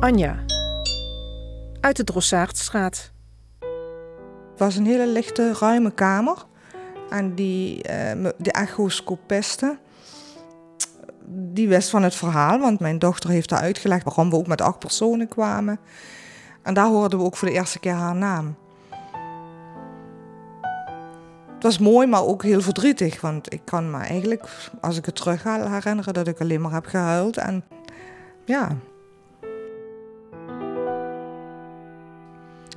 Anja. Uit de Drossaardstraat. Het was een hele lichte, ruime kamer. En die, uh, de echoscopiste, die wist van het verhaal, want mijn dochter heeft haar uitgelegd waarom we ook met acht personen kwamen. En daar hoorden we ook voor de eerste keer haar naam. Het was mooi, maar ook heel verdrietig. Want ik kan me eigenlijk, als ik het terug herinneren dat ik alleen maar heb gehuild. En ja.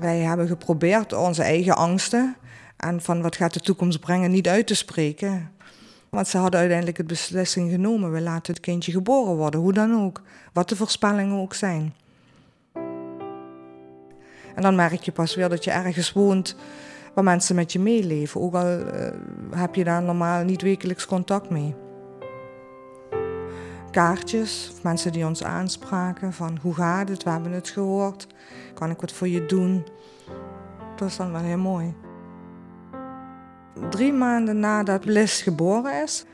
Wij hebben geprobeerd onze eigen angsten en van wat gaat de toekomst brengen niet uit te spreken. Want ze hadden uiteindelijk het beslissing genomen. We laten het kindje geboren worden, hoe dan ook. Wat de voorspellingen ook zijn. En dan merk je pas weer dat je ergens woont waar mensen met je meeleven. Ook al uh, heb je daar normaal niet wekelijks contact mee. Kaartjes, mensen die ons aanspraken van hoe gaat het, we hebben het gehoord, kan ik wat voor je doen. Dat is dan wel heel mooi. Drie maanden nadat Bliss geboren is,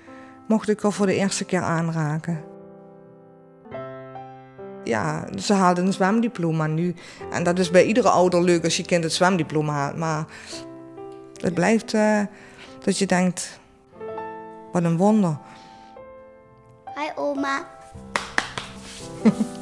mocht ik haar voor de eerste keer aanraken. Ja, ze haalde een zwemdiploma nu. En dat is bij iedere ouder leuk als je kind het zwemdiploma haalt. Maar het blijft uh, dat je denkt, wat een wonder. 爱我吗？